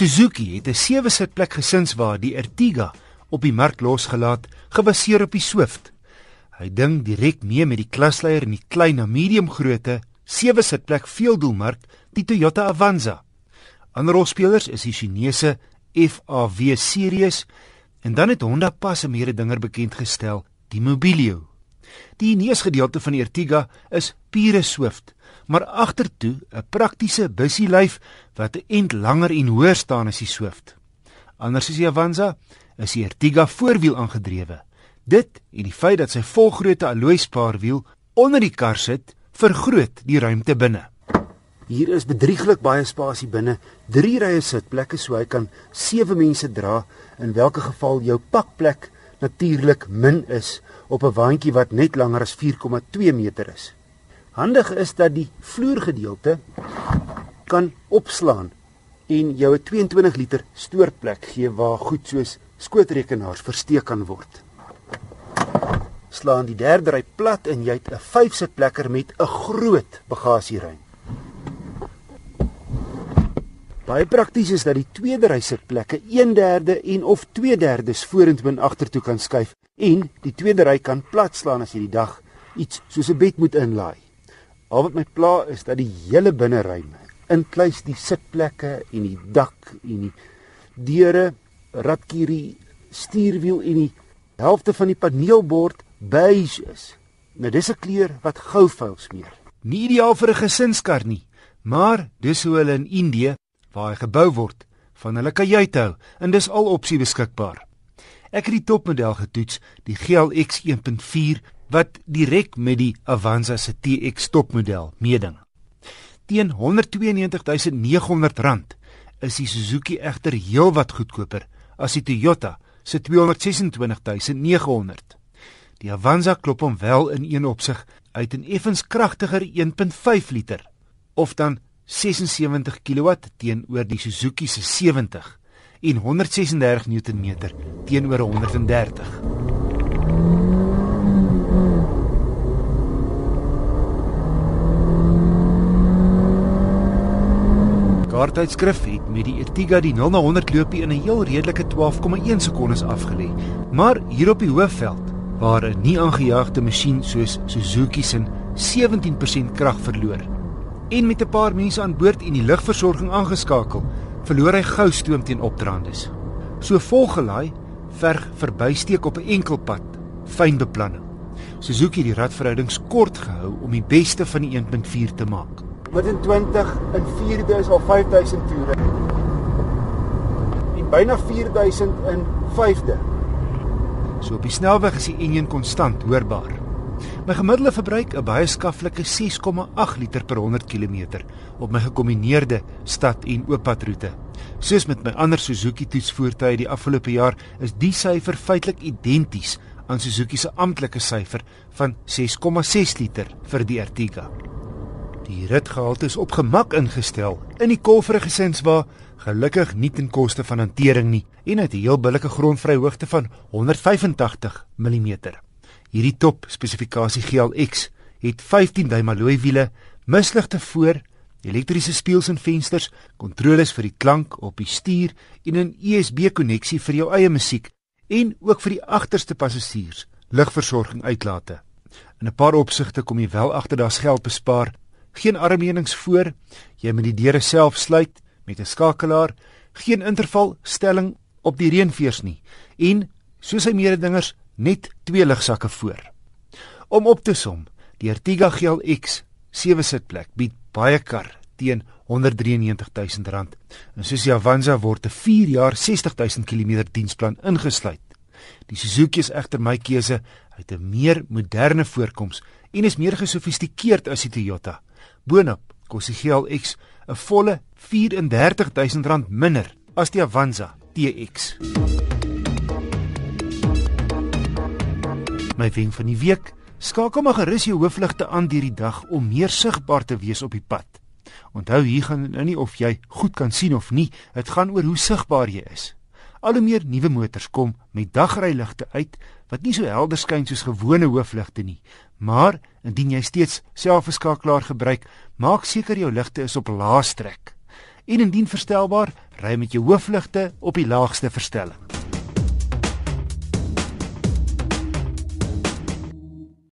Suzuki het 'n sewe-sitplek gesinswa, die Ertiga, op die mark losgelaat, gebaseer op die Swift. Hy ding direk mee met die klasleier in die klein na medium grootte sewe-sitplek veeldoelmark, die Toyota Avanza. Ander rolspelers is die Chinese FAW Series en dan het Honda pas 'n mededinger bekend gestel, die Mobilio. Die neusgedeelte van die Ertiga is pure Swift, maar agtertoe 'n praktiese bussielyf wat 'n ent langer en hoër staan as die Swift. Anders as die Avanza, is die Ertiga voorwiel aangedrewe. Dit en die feit dat sy volgrootte alloy spaarwiel onder die kar sit, vergroot die ruimte binne. Hier is bedrieglik baie spasie binne, 3 rye sitplekke so hy kan 7 mense dra in watter geval jou pakplek natuurlik min is op 'n waantjie wat net langer as 4,2 meter is. Handig is dat die vloergedeelte kan opslaan en jou 'n 22 liter stoorplek gee waar goed soos skootrekenaars versteek kan word. Slaan die derde ry plat en jy het 'n 5 sitplekker met 'n groot bagasieruim. Baie prakties is dat die tweede ry sitplekke 1/3 en of 2/3 vorentoe en agtertoe kan skuif en die tweede ry kan plat slaan as jy die dag iets soos 'n bed moet inlaai. Al wat my pla is dat die hele binneruim, inkluis die sitplekke en die dak en die deure, ratkierie, stuurwiel en die helfte van die paneelbord beige is. Nou dis 'n kleur wat gou vuil smeer. Nie ideaal vir 'n gesinskar nie, maar dis hoe hulle in Indië waar hy gebou word van hulle kajuit hou en dis al opsie beskikbaar. Ek het die topmodel getoets, die GLX 1.4 wat direk met die Avanza se TX topmodel meeding. Teen R192900 is die Suzuki egter heelwat goedkoper as die Toyota se R226900. Die Avanza klop hom wel in een opsig uit 'n effens kragtiger 1.5 liter of dan 76 kW teenoor die Suzuki se 70 en 136 Nm teenoor 130. Kaartuitskrif het met die Ertiga die 0 na 100 loopie in 'n heel redelike 12,1 sekondes afgelê. Maar hier op die hoofveld waar 'n nie aangejaagde masjien soos Suzuki se 17% krag verloor en met 'n paar mense aan boord en die lugversorging aangeskakel, verloor hy gou stoom teen opdrandes. So volgelaai verg verbysteek op 'n enkel pad, fyn beplanning. Suzuki die radverhoudings kort gehou om die beste van die 1.4 te maak. In 20 in 4000 of 5000 toere. En byna 4000 in 5de. So op die snelweg is die enjin konstant hoorbaar. My gemiddelde verbruik 'n baie skaflike 6,8 liter per 100 km op my gekombineerde stad en ooppadroete. Soos met my ander Suzuki toetsvoertuie die afgelope jaar is die syfer feitelik identies aan Suzuki se amptelike syfer van 6,6 liter vir die Ertiga. Die ritgehalte is op gemak ingestel in die kolferige gesinswa, gelukkig nie ten koste van hantering nie en het 'n heel billike grondvryhoogte van 185 mm. Hierdie top spesifikasie GLX het 15 duim alloy wiele, misligte voor, elektriese spieëls en vensters, kontroles vir die klank op die stuur en 'n USB-koneksie vir jou eie musiek en ook vir die agterste passasiers ligversorging uitlate. In 'n paar opsigte kom jy wel agter daar's geld bespaar. Geen armleunings voor, jy moet die deure self sluit met 'n skakelaar, geen intervalstelling op die reënveers nie en soos hy mededingers net twee ligsakke voor. Om op te som, die Ertiga GLX 7 sitplek bied baie kar teen 193000 rand. En soos die Avanza word 'n 4 jaar 60000 km diensplan ingesluit. Die Suzuki is egter my keuse uit 'n meer moderne voorkoms en is meer gesofistikeerd as die Toyota. Boonop kos die GLX 'n volle 34000 rand minder as die Avanza TX. My wenk van die week. Skakel maar gerus jou hoofligte aan hierdie dag om meer sigbaar te wees op die pad. Onthou hier gaan nou nie of jy goed kan sien of nie, dit gaan oor hoe sigbaar jy is. Al hoe meer nuwe motors kom met dagryligte uit wat nie so helder skyn soos gewone hoofligte nie. Maar indien jy steeds selfverskakelaar gebruik, maak seker jou ligte is op laaste trek. en indien verstelbaar, ry met jou hoofligte op die laagste verstelling.